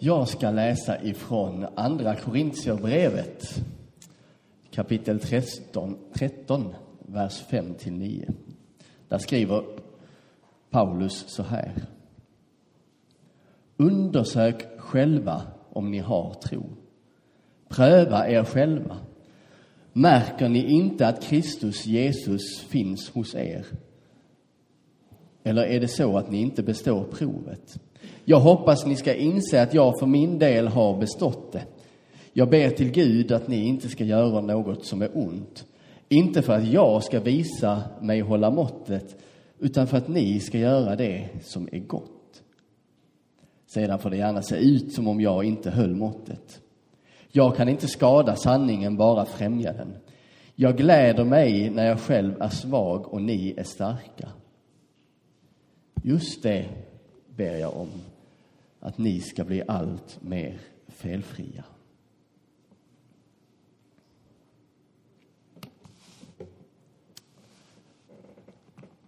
Jag ska läsa ifrån Andra Korintierbrevet, kapitel 13, 13 vers 5-9. Där skriver Paulus så här. Undersök själva om ni har tro. Pröva er själva. Märker ni inte att Kristus Jesus finns hos er? Eller är det så att ni inte består provet? Jag hoppas ni ska inse att jag för min del har bestått det. Jag ber till Gud att ni inte ska göra något som är ont. Inte för att jag ska visa mig hålla måttet, utan för att ni ska göra det som är gott. Sedan får det gärna se ut som om jag inte höll måttet. Jag kan inte skada sanningen, bara främja den. Jag gläder mig när jag själv är svag och ni är starka. Just det ber jag om, att ni ska bli allt mer felfria.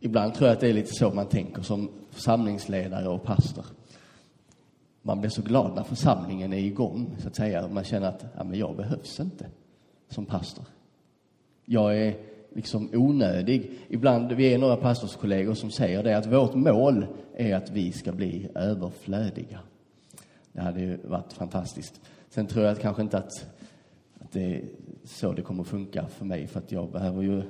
Ibland tror jag att det är lite så man tänker som församlingsledare och pastor. Man blir så glad när församlingen är igång, så att säga. Man känner att ja, men jag behövs inte som pastor. Jag är liksom onödig. Ibland, vi är några pastorskollegor som säger det, att vårt mål är att vi ska bli överflödiga. Det hade ju varit fantastiskt. Sen tror jag att kanske inte att, att det är så det kommer funka för mig, för att jag behöver ju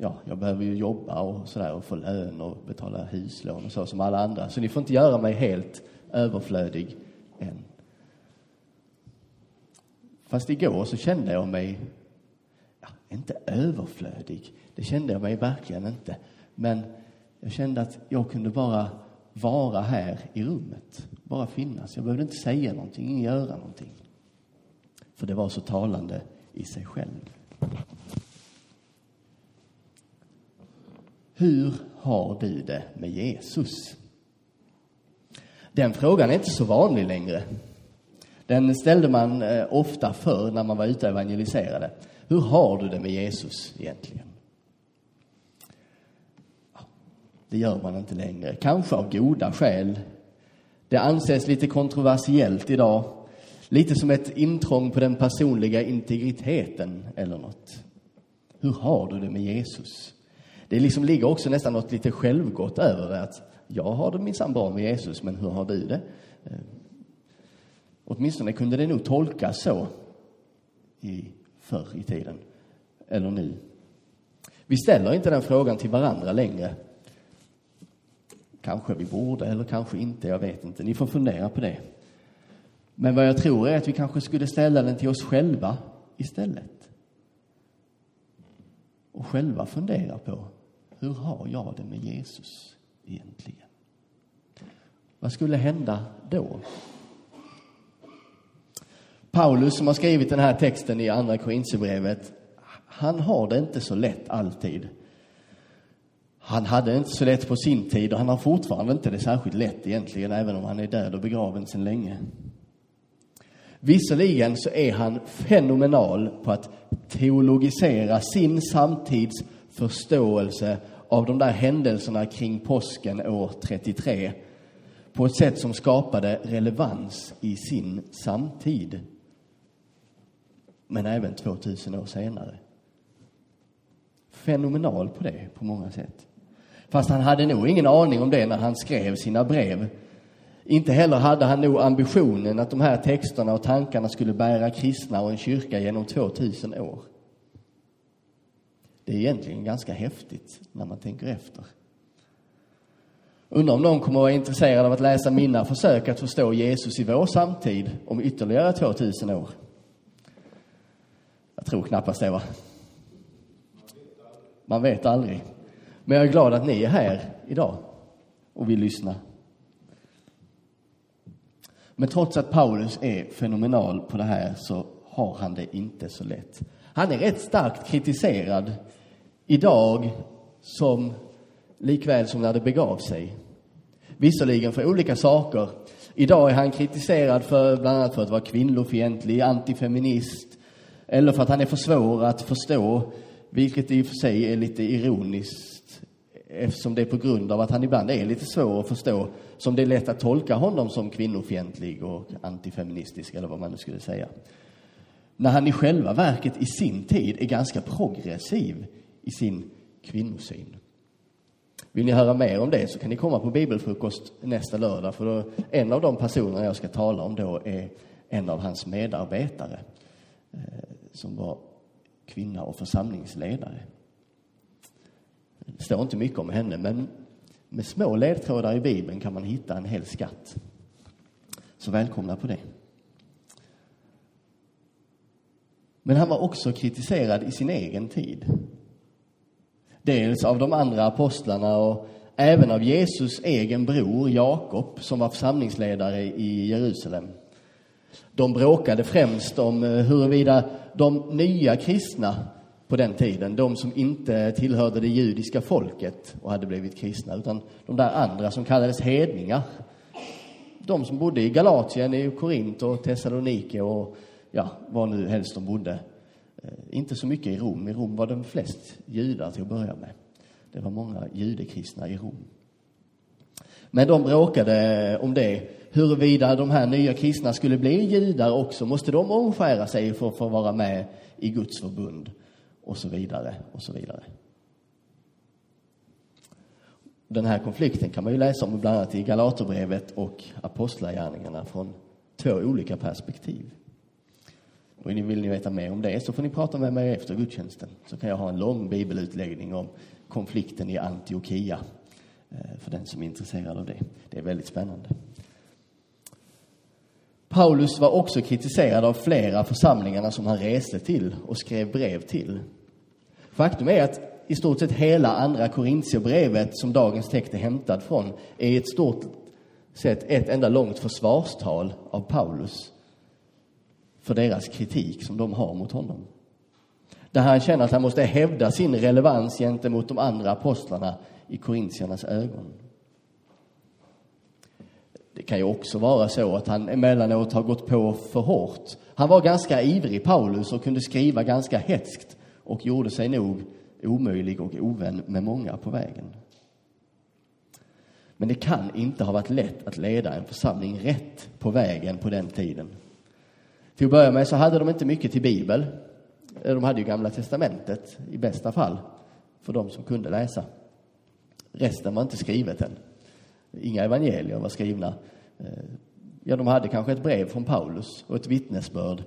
ja, jag behöver ju jobba och sådär och få lön och betala huslån och så som alla andra. Så ni får inte göra mig helt överflödig än. Fast igår så kände jag mig, inte överflödig, det kände jag mig verkligen inte. Men jag kände att jag kunde bara vara här i rummet, bara finnas. Jag behövde inte säga någonting, göra någonting. För det var så talande i sig själv. Hur har du det med Jesus? Den frågan är inte så vanlig längre. Den ställde man eh, ofta förr när man var ute och evangeliserade. Hur har du det med Jesus egentligen? Det gör man inte längre, kanske av goda skäl. Det anses lite kontroversiellt idag, lite som ett intrång på den personliga integriteten eller något. Hur har du det med Jesus? Det liksom ligger också nästan något lite självgott över det att jag har det minsann bra med Jesus, men hur har du det? Eh, Åtminstone kunde det nog tolkas så i, förr i tiden, eller nu. Vi ställer inte den frågan till varandra längre. Kanske vi borde, eller kanske inte, jag vet inte. Ni får fundera på det. Men vad jag tror är att vi kanske skulle ställa den till oss själva istället. Och själva fundera på hur har jag det med Jesus egentligen? Vad skulle hända då? Paulus som har skrivit den här texten i Andra Korinthierbrevet, han har det inte så lätt alltid. Han hade det inte så lätt på sin tid och han har fortfarande inte det särskilt lätt egentligen, även om han är död och begraven sedan länge. Visserligen så är han fenomenal på att teologisera sin samtids förståelse av de där händelserna kring påsken år 33 på ett sätt som skapade relevans i sin samtid. Men även 2000 år senare. Fenomenal på det på många sätt. Fast han hade nog ingen aning om det när han skrev sina brev. Inte heller hade han nog ambitionen att de här texterna och tankarna skulle bära kristna och en kyrka genom 2000 år. Det är egentligen ganska häftigt när man tänker efter. Undrar om någon kommer att vara intresserad av att läsa mina försök att förstå Jesus i vår samtid om ytterligare 2000 år. Jag tror knappast det, va? Man vet aldrig. Men jag är glad att ni är här idag och vill lyssna. Men trots att Paulus är fenomenal på det här så har han det inte så lätt. Han är rätt starkt kritiserad idag som likväl som när det begav sig. Visserligen för olika saker. Idag är han kritiserad för bland annat för att vara kvinnofientlig, antifeminist eller för att han är för svår att förstå, vilket i och för sig är lite ironiskt eftersom det är på grund av att han ibland är lite svår att förstå som det är lätt att tolka honom som kvinnofientlig och antifeministisk eller vad man nu skulle säga. När han i själva verket i sin tid är ganska progressiv i sin kvinnosyn. Vill ni höra mer om det så kan ni komma på bibelfrukost nästa lördag för då, en av de personerna jag ska tala om då är en av hans medarbetare som var kvinna och församlingsledare. Det står inte mycket om henne, men med små ledtrådar i Bibeln kan man hitta en hel skatt. Så välkomna på det. Men han var också kritiserad i sin egen tid. Dels av de andra apostlarna och även av Jesus egen bror Jakob som var församlingsledare i Jerusalem. De bråkade främst om eh, huruvida de nya kristna på den tiden, de som inte tillhörde det judiska folket och hade blivit kristna, utan de där andra som kallades hedningar. De som bodde i Galatien, i Korint och Thessalonike och ja, var nu helst de bodde. Eh, inte så mycket i Rom. I Rom var de flest judar till att börja med. Det var många judekristna i Rom. Men de bråkade om det, huruvida de här nya kristna skulle bli judar också. Måste de omskära sig för att få vara med i Guds förbund? Och så vidare, och så vidare. Den här konflikten kan man ju läsa om bland annat i Galaterbrevet och Apostlagärningarna från två olika perspektiv. Och vill ni veta mer om det så får ni prata med mig efter gudstjänsten. Så kan jag ha en lång bibelutläggning om konflikten i Antiochia eh, för den som är intresserad av det. Det är väldigt spännande. Paulus var också kritiserad av flera församlingarna som han reste till och skrev brev till. Faktum är att i stort sett hela andra Korintierbrevet som dagens text är hämtad från är i ett stort sett ett enda långt försvarstal av Paulus för deras kritik som de har mot honom. Där han känner att han måste hävda sin relevans gentemot de andra apostlarna i korintiernas ögon. Det kan ju också vara så att han emellanåt har gått på för hårt. Han var ganska ivrig, Paulus, och kunde skriva ganska hetskt och gjorde sig nog omöjlig och ovän med många på vägen. Men det kan inte ha varit lätt att leda en församling rätt på vägen på den tiden. Till att börja med så hade de inte mycket till Bibel. De hade ju Gamla Testamentet i bästa fall, för de som kunde läsa. Resten var inte skrivet än. Inga evangelier var skrivna. Eh, ja, de hade kanske ett brev från Paulus och ett vittnesbörd.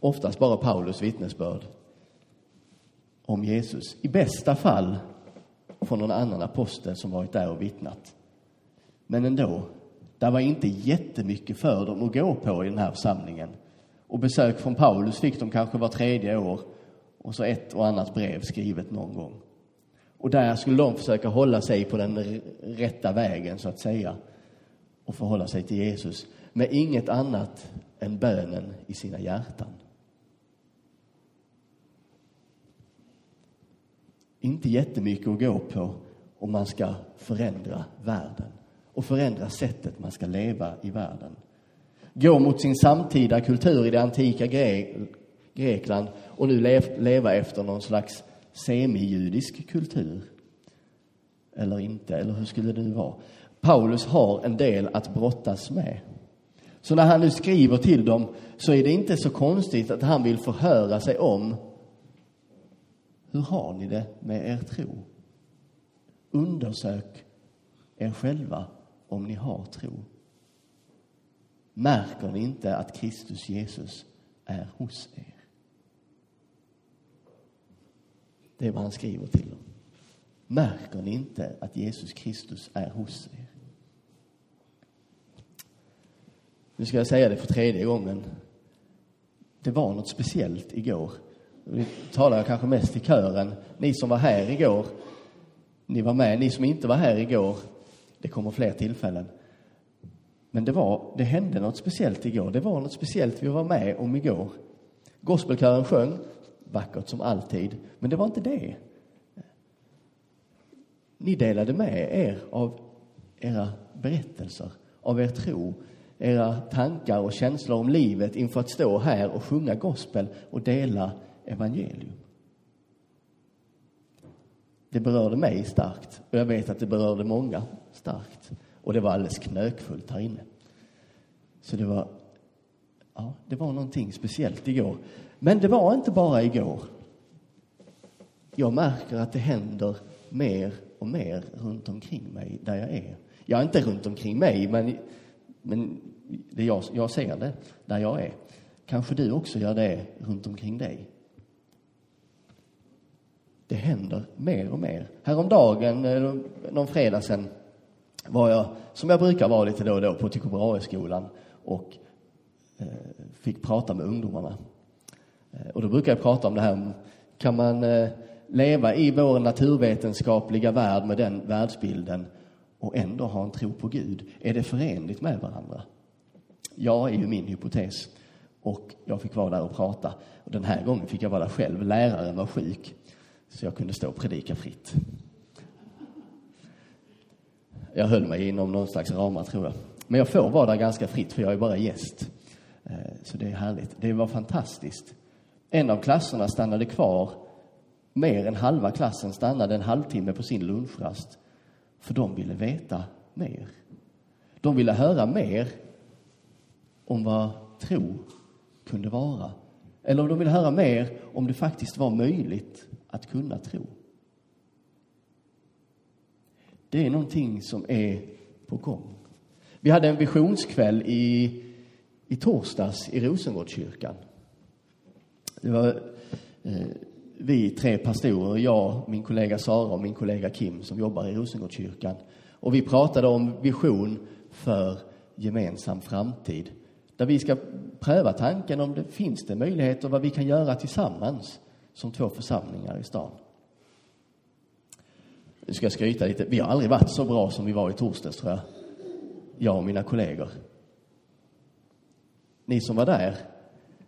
Oftast bara Paulus vittnesbörd om Jesus. I bästa fall från någon annan apostel som varit där och vittnat. Men ändå, det var inte jättemycket för dem att gå på i den här församlingen. Och besök från Paulus fick de kanske var tredje år och så ett och annat brev skrivet någon gång. Och där skulle de försöka hålla sig på den rätta vägen, så att säga, och förhålla sig till Jesus med inget annat än bönen i sina hjärtan. Inte jättemycket att gå på om man ska förändra världen och förändra sättet man ska leva i världen. Gå mot sin samtida kultur i det antika Grekland och nu leva efter någon slags semijudisk kultur. Eller inte, eller hur skulle det nu vara? Paulus har en del att brottas med. Så när han nu skriver till dem så är det inte så konstigt att han vill förhöra sig om hur har ni det med er tro? Undersök er själva om ni har tro. Märker ni inte att Kristus Jesus är hos er? Det är vad han skriver till dem. Märker ni inte att Jesus Kristus är hos er? Nu ska jag säga det för tredje gången. Det var något speciellt igår. Nu talar jag kanske mest till kören. Ni som var här igår, ni var med. Ni som inte var här igår, det kommer fler tillfällen. Men det, var, det hände något speciellt igår. Det var något speciellt vi var med om igår. Gospelkören sjöng, vackert som alltid, men det var inte det. Ni delade med er av era berättelser, av er tro, era tankar och känslor om livet inför att stå här och sjunga gospel och dela evangelium. det berörde mig starkt och jag vet att det berörde många starkt. Och det var alldeles knökfullt här inne. Så det var, ja, det var någonting speciellt igår. Men det var inte bara igår. Jag märker att det händer mer och mer runt omkring mig där jag är. Jag är inte runt omkring mig, men, men det jag, jag ser det där jag är. Kanske du också gör det runt omkring dig. Det händer mer och mer. Häromdagen, eh, någon fredag sen, var jag, som jag brukar vara lite då och då, på Tycho Brahe-skolan och Eh, fick prata med ungdomarna. Eh, och då brukar jag prata om det här, kan man eh, leva i vår naturvetenskapliga värld med den världsbilden och ändå ha en tro på Gud? Är det förenligt med varandra? Ja, är ju min hypotes. Och jag fick vara där och prata. Och den här gången fick jag vara där själv. Läraren var sjuk, så jag kunde stå och predika fritt. Jag höll mig inom någon slags ramar, tror jag. Men jag får vara där ganska fritt, för jag är bara gäst. Eh, så det är härligt. Det var fantastiskt. En av klasserna stannade kvar. Mer än halva klassen stannade en halvtimme på sin lunchrast. För de ville veta mer. De ville höra mer om vad tro kunde vara. Eller om de ville höra mer om det faktiskt var möjligt att kunna tro. Det är någonting som är på gång. Vi hade en visionskväll i, i torsdags i Rosengårdskyrkan. Det var eh, vi tre pastorer, jag, min kollega Sara och min kollega Kim som jobbar i Rosengårdskyrkan. Och vi pratade om vision för gemensam framtid. Där vi ska pröva tanken om det finns det möjligheter vad vi kan göra tillsammans som två församlingar i stan. Nu ska jag skryta lite. Vi har aldrig varit så bra som vi var i torsdags, tror jag. Jag och mina kollegor. Ni som var där,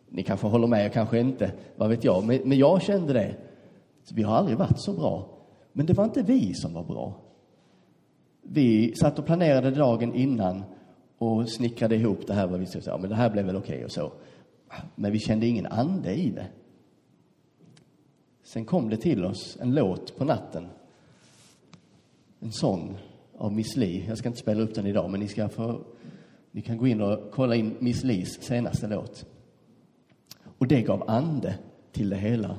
ni kanske håller med, kanske inte, vad vet jag. Men, men jag kände det. Vi har aldrig varit så bra. Men det var inte vi som var bra. Vi satt och planerade dagen innan och snickrade ihop det här vad vi skulle säga. Men det här blev väl okej okay och så. Men vi kände ingen ande i det. Sen kom det till oss en låt på natten en sång av Miss Li. Jag ska inte spela upp den idag, men ni ska få... Ni kan gå in och kolla in Miss Lis senaste låt. Och det gav ande till det hela.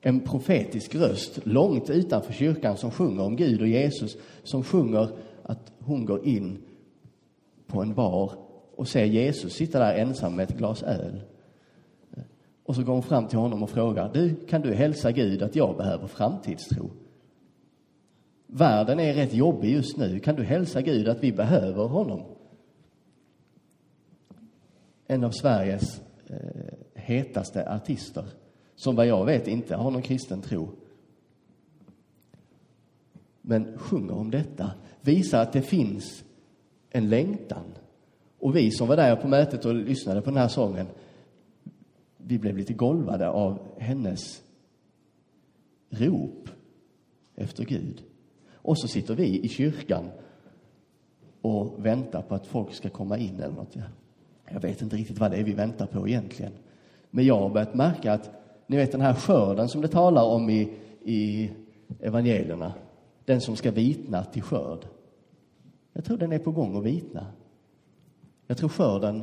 En profetisk röst långt utanför kyrkan som sjunger om Gud och Jesus, som sjunger att hon går in på en bar och ser Jesus sitta där ensam med ett glas öl. Och så går hon fram till honom och frågar, du, kan du hälsa Gud att jag behöver framtidstro? Världen är rätt jobbig just nu. Kan du hälsa Gud att vi behöver honom? En av Sveriges eh, hetaste artister, som vad jag vet inte har någon kristen tro. Men sjunger om detta, visar att det finns en längtan. Och vi som var där på mötet och lyssnade på den här sången, vi blev lite golvade av hennes rop efter Gud. Och så sitter vi i kyrkan och väntar på att folk ska komma in eller något. Jag vet inte riktigt vad det är vi väntar på egentligen. Men jag har börjat märka att, ni vet den här skörden som det talar om i, i evangelierna, den som ska vitna till skörd. Jag tror den är på gång att vitna. Jag tror skörden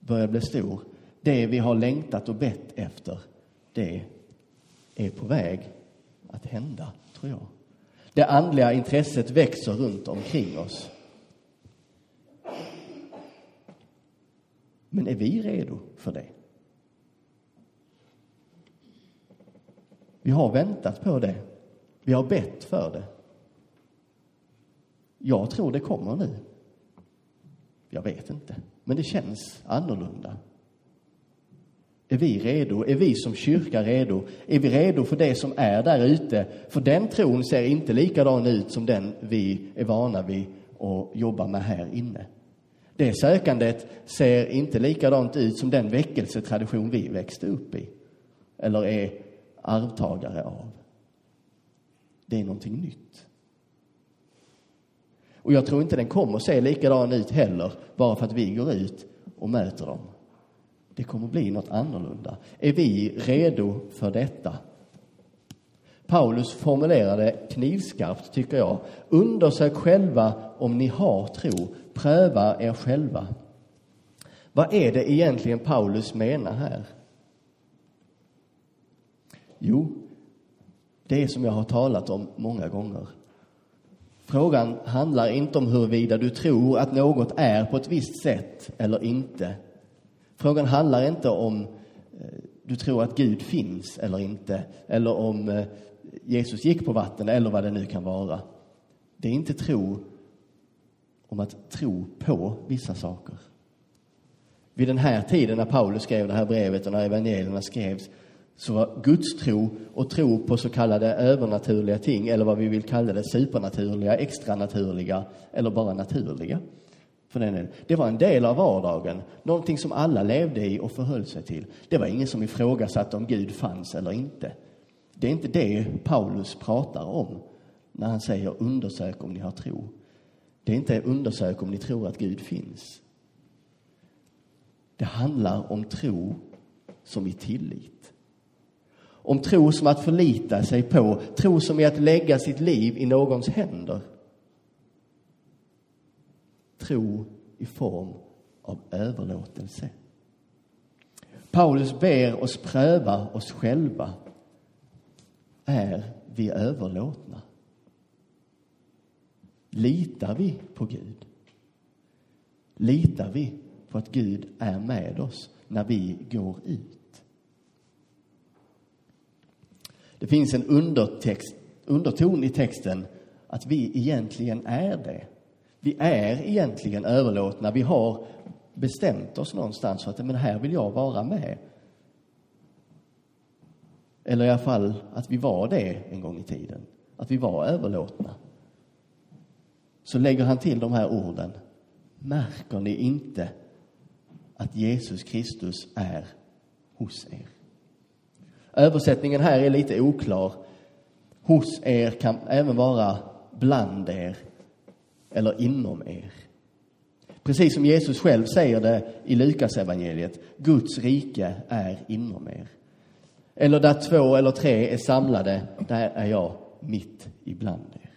börjar bli stor. Det vi har längtat och bett efter, det är på väg att hända, tror jag. Det andliga intresset växer runt omkring oss. Men är vi redo för det? Vi har väntat på det. Vi har bett för det. Jag tror det kommer nu. Jag vet inte, men det känns annorlunda. Är vi redo? Är vi som kyrka redo? Är vi redo för det som är där ute? För den tron ser inte likadan ut som den vi är vana vid att jobba med här inne. Det sökandet ser inte likadant ut som den väckelsetradition vi växte upp i eller är arvtagare av. Det är någonting nytt. Och jag tror inte den kommer att se likadan ut heller bara för att vi går ut och möter dem. Det kommer bli något annorlunda. Är vi redo för detta? Paulus formulerade knivskarpt, tycker jag. Undersök själva om ni har tro. Pröva er själva. Vad är det egentligen Paulus menar här? Jo, det är som jag har talat om många gånger. Frågan handlar inte om huruvida du tror att något är på ett visst sätt eller inte. Frågan handlar inte om eh, du tror att Gud finns eller inte, eller om eh, Jesus gick på vatten eller vad det nu kan vara. Det är inte tro om att tro på vissa saker. Vid den här tiden när Paulus skrev det här brevet och när evangelierna skrevs så var gudstro och tro på så kallade övernaturliga ting, eller vad vi vill kalla det, supernaturliga, extranaturliga eller bara naturliga. För den Det var en del av vardagen, någonting som alla levde i och förhöll sig till. Det var ingen som ifrågasatte om Gud fanns eller inte. Det är inte det Paulus pratar om när han säger undersök om ni har tro. Det är inte undersök om ni tror att Gud finns. Det handlar om tro som i tillit. Om tro som att förlita sig på, tro som är att lägga sitt liv i någons händer. Tro i form av överlåtelse. Paulus ber oss pröva oss själva. Är vi överlåtna? Litar vi på Gud? Litar vi på att Gud är med oss när vi går ut? Det finns en undertext, underton i texten att vi egentligen är det. Vi är egentligen överlåtna. Vi har bestämt oss någonstans för att men här vill jag vara med. Eller i alla fall att vi var det en gång i tiden. Att vi var överlåtna. Så lägger han till de här orden. Märker ni inte att Jesus Kristus är hos er? Översättningen här är lite oklar. Hos er kan även vara bland er eller inom er. Precis som Jesus själv säger det i Lukas evangeliet. Guds rike är inom er. Eller där två eller tre är samlade, där är jag mitt ibland er.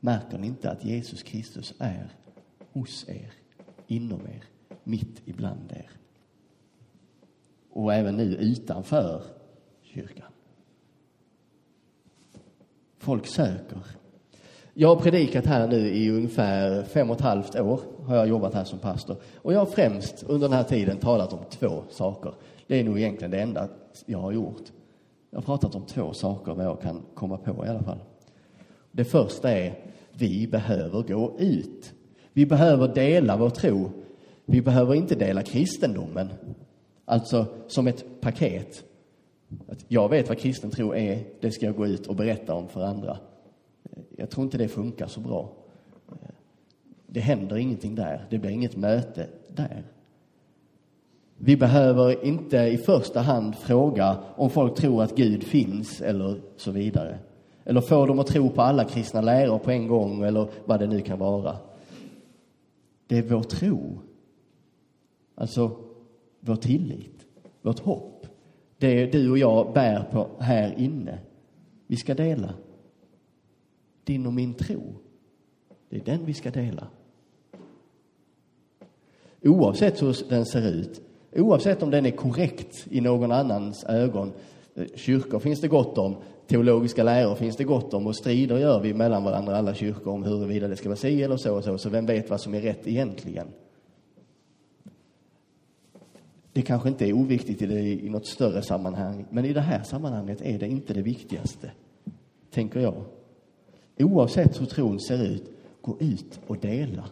Märker ni inte att Jesus Kristus är hos er, inom er, mitt ibland er? Och även nu utanför kyrkan. Folk söker. Jag har predikat här nu i ungefär fem och ett halvt år, har jag jobbat här som pastor. Och jag har främst under den här tiden talat om två saker. Det är nog egentligen det enda jag har gjort. Jag har pratat om två saker, vad jag kan komma på i alla fall. Det första är, vi behöver gå ut. Vi behöver dela vår tro. Vi behöver inte dela kristendomen, alltså som ett paket. Att jag vet vad kristen tro är, det ska jag gå ut och berätta om för andra. Jag tror inte det funkar så bra. Det händer ingenting där, det blir inget möte där. Vi behöver inte i första hand fråga om folk tror att Gud finns eller så vidare. Eller få dem att tro på alla kristna läror på en gång eller vad det nu kan vara. Det är vår tro. Alltså vår tillit, vårt hopp det du och jag bär på här inne. Vi ska dela. Din och min tro. Det är den vi ska dela. Oavsett hur den ser ut, oavsett om den är korrekt i någon annans ögon. Eh, kyrkor finns det gott om, teologiska läror finns det gott om och strider gör vi mellan varandra, alla kyrkor, om huruvida det ska vara si eller så och så. Så vem vet vad som är rätt egentligen? Det kanske inte är oviktigt i, det, i något större sammanhang, men i det här sammanhanget är det inte det viktigaste, tänker jag. Oavsett hur tron ser ut, gå ut och dela.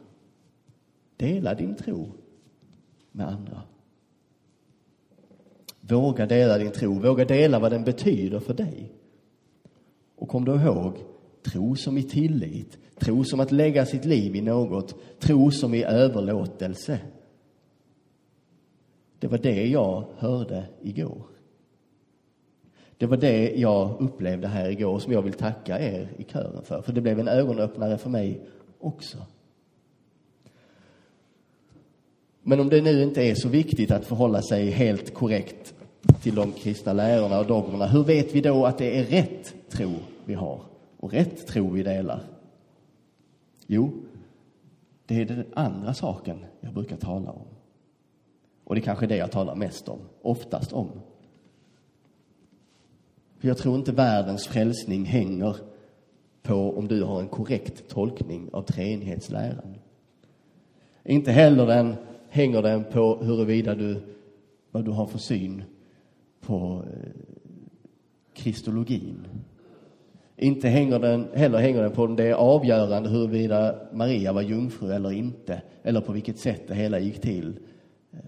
Dela din tro med andra. Våga dela din tro, våga dela vad den betyder för dig. Och kom då ihåg, tro som i tillit, tro som att lägga sitt liv i något, tro som i överlåtelse. Det var det jag hörde igår. Det var det jag upplevde här igår som jag vill tacka er i kören för, för det blev en ögonöppnare för mig också. Men om det nu inte är så viktigt att förhålla sig helt korrekt till de kristna lärorna och dogmerna, hur vet vi då att det är rätt tro vi har och rätt tro vi delar? Jo, det är den andra saken jag brukar tala om. Och det är kanske det jag talar mest om, oftast om. För jag tror inte världens frälsning hänger på om du har en korrekt tolkning av treenighetsläran. Inte heller den, hänger den på huruvida du, vad du har för syn på eh, kristologin. Inte hänger den, heller hänger den på om det är avgörande huruvida Maria var jungfru eller inte, eller på vilket sätt det hela gick till, eh,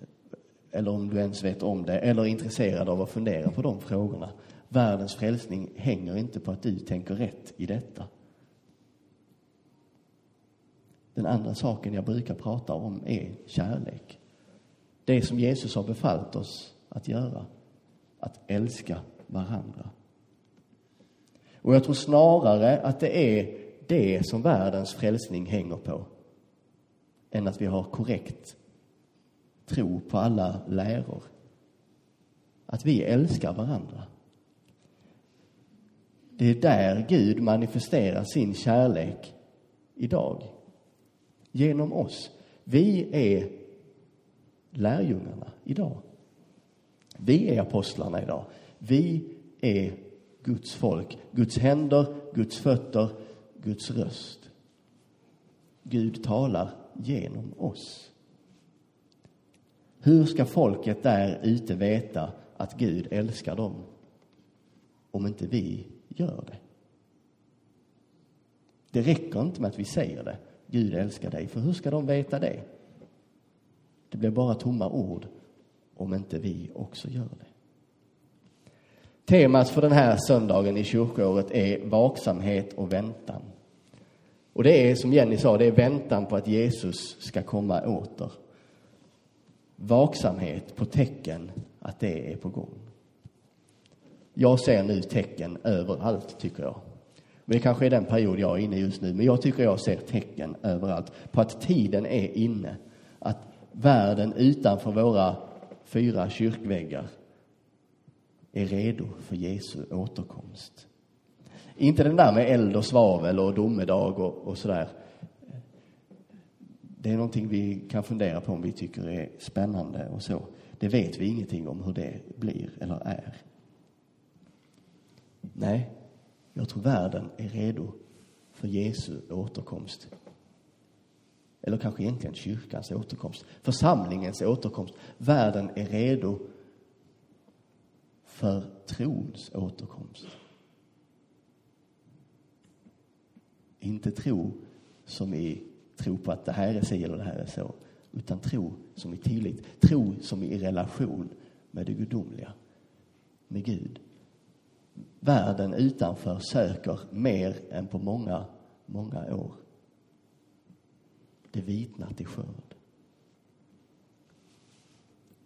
eller om du ens vet om det, eller är intresserad av att fundera på de frågorna. Världens frälsning hänger inte på att du tänker rätt i detta. Den andra saken jag brukar prata om är kärlek. Det som Jesus har befallt oss att göra, att älska varandra. Och jag tror snarare att det är det som världens frälsning hänger på än att vi har korrekt tro på alla läror. Att vi älskar varandra. Det är där Gud manifesterar sin kärlek idag. Genom oss. Vi är lärjungarna idag. Vi är apostlarna idag. Vi är Guds folk, Guds händer, Guds fötter, Guds röst. Gud talar genom oss. Hur ska folket där ute veta att Gud älskar dem om inte vi gör det? Det räcker inte med att vi säger det. Gud älskar dig. För hur ska de veta det? Det blir bara tomma ord om inte vi också gör det. Temat för den här söndagen i kyrkoåret är vaksamhet och väntan. Och det är som Jenny sa, det är väntan på att Jesus ska komma åter. Vaksamhet på tecken att det är på gång. Jag ser nu tecken överallt, tycker jag. Men det kanske är den period jag är inne i just nu. Men jag tycker jag ser tecken överallt på att tiden är inne. Att världen utanför våra fyra kyrkväggar är redo för Jesu återkomst. Inte den där med eld och svavel och domedag och, och sådär. Det är någonting vi kan fundera på om vi tycker är spännande och så. Det vet vi ingenting om hur det blir eller är. Nej, jag tror världen är redo för Jesu återkomst. Eller kanske egentligen kyrkans återkomst, församlingens återkomst. Världen är redo för trons återkomst. Inte tro som i tro på att det här är si eller det här är så, utan tro som i tillit. Tro som i relation med det gudomliga, med Gud. Världen utanför söker mer än på många, många år. Det vitnar till skörd.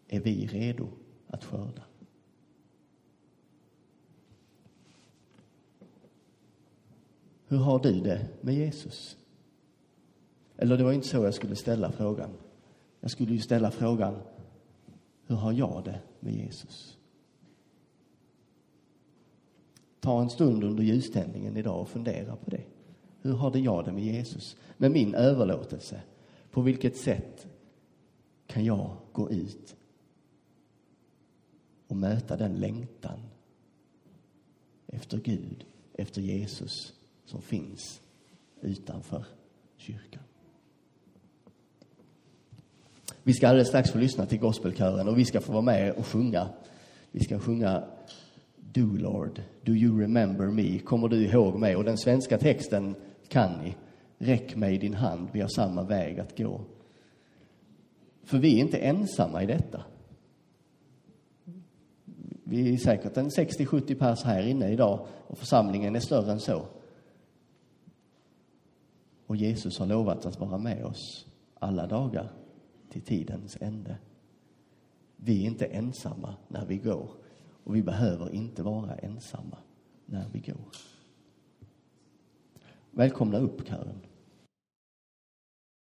Är vi redo att skörda? Hur har du det med Jesus? Eller det var inte så jag skulle ställa frågan. Jag skulle ju ställa frågan, hur har jag det med Jesus? Ta en stund under ljuständningen idag och fundera på det. Hur har jag det med Jesus? Med min överlåtelse? På vilket sätt kan jag gå ut och möta den längtan efter Gud, efter Jesus som finns utanför kyrkan. Vi ska alldeles strax få lyssna till gospelkören och vi ska få vara med och sjunga. Vi ska sjunga Do Lord, do you remember me? Kommer du ihåg mig? Och den svenska texten kan ni. Räck mig din hand, vi har samma väg att gå. För vi är inte ensamma i detta. Vi är säkert en 60-70 pers här inne idag och församlingen är större än så. Och Jesus har lovat att vara med oss alla dagar till tidens ände. Vi är inte ensamma när vi går och vi behöver inte vara ensamma när vi går. Välkomna upp, Karin.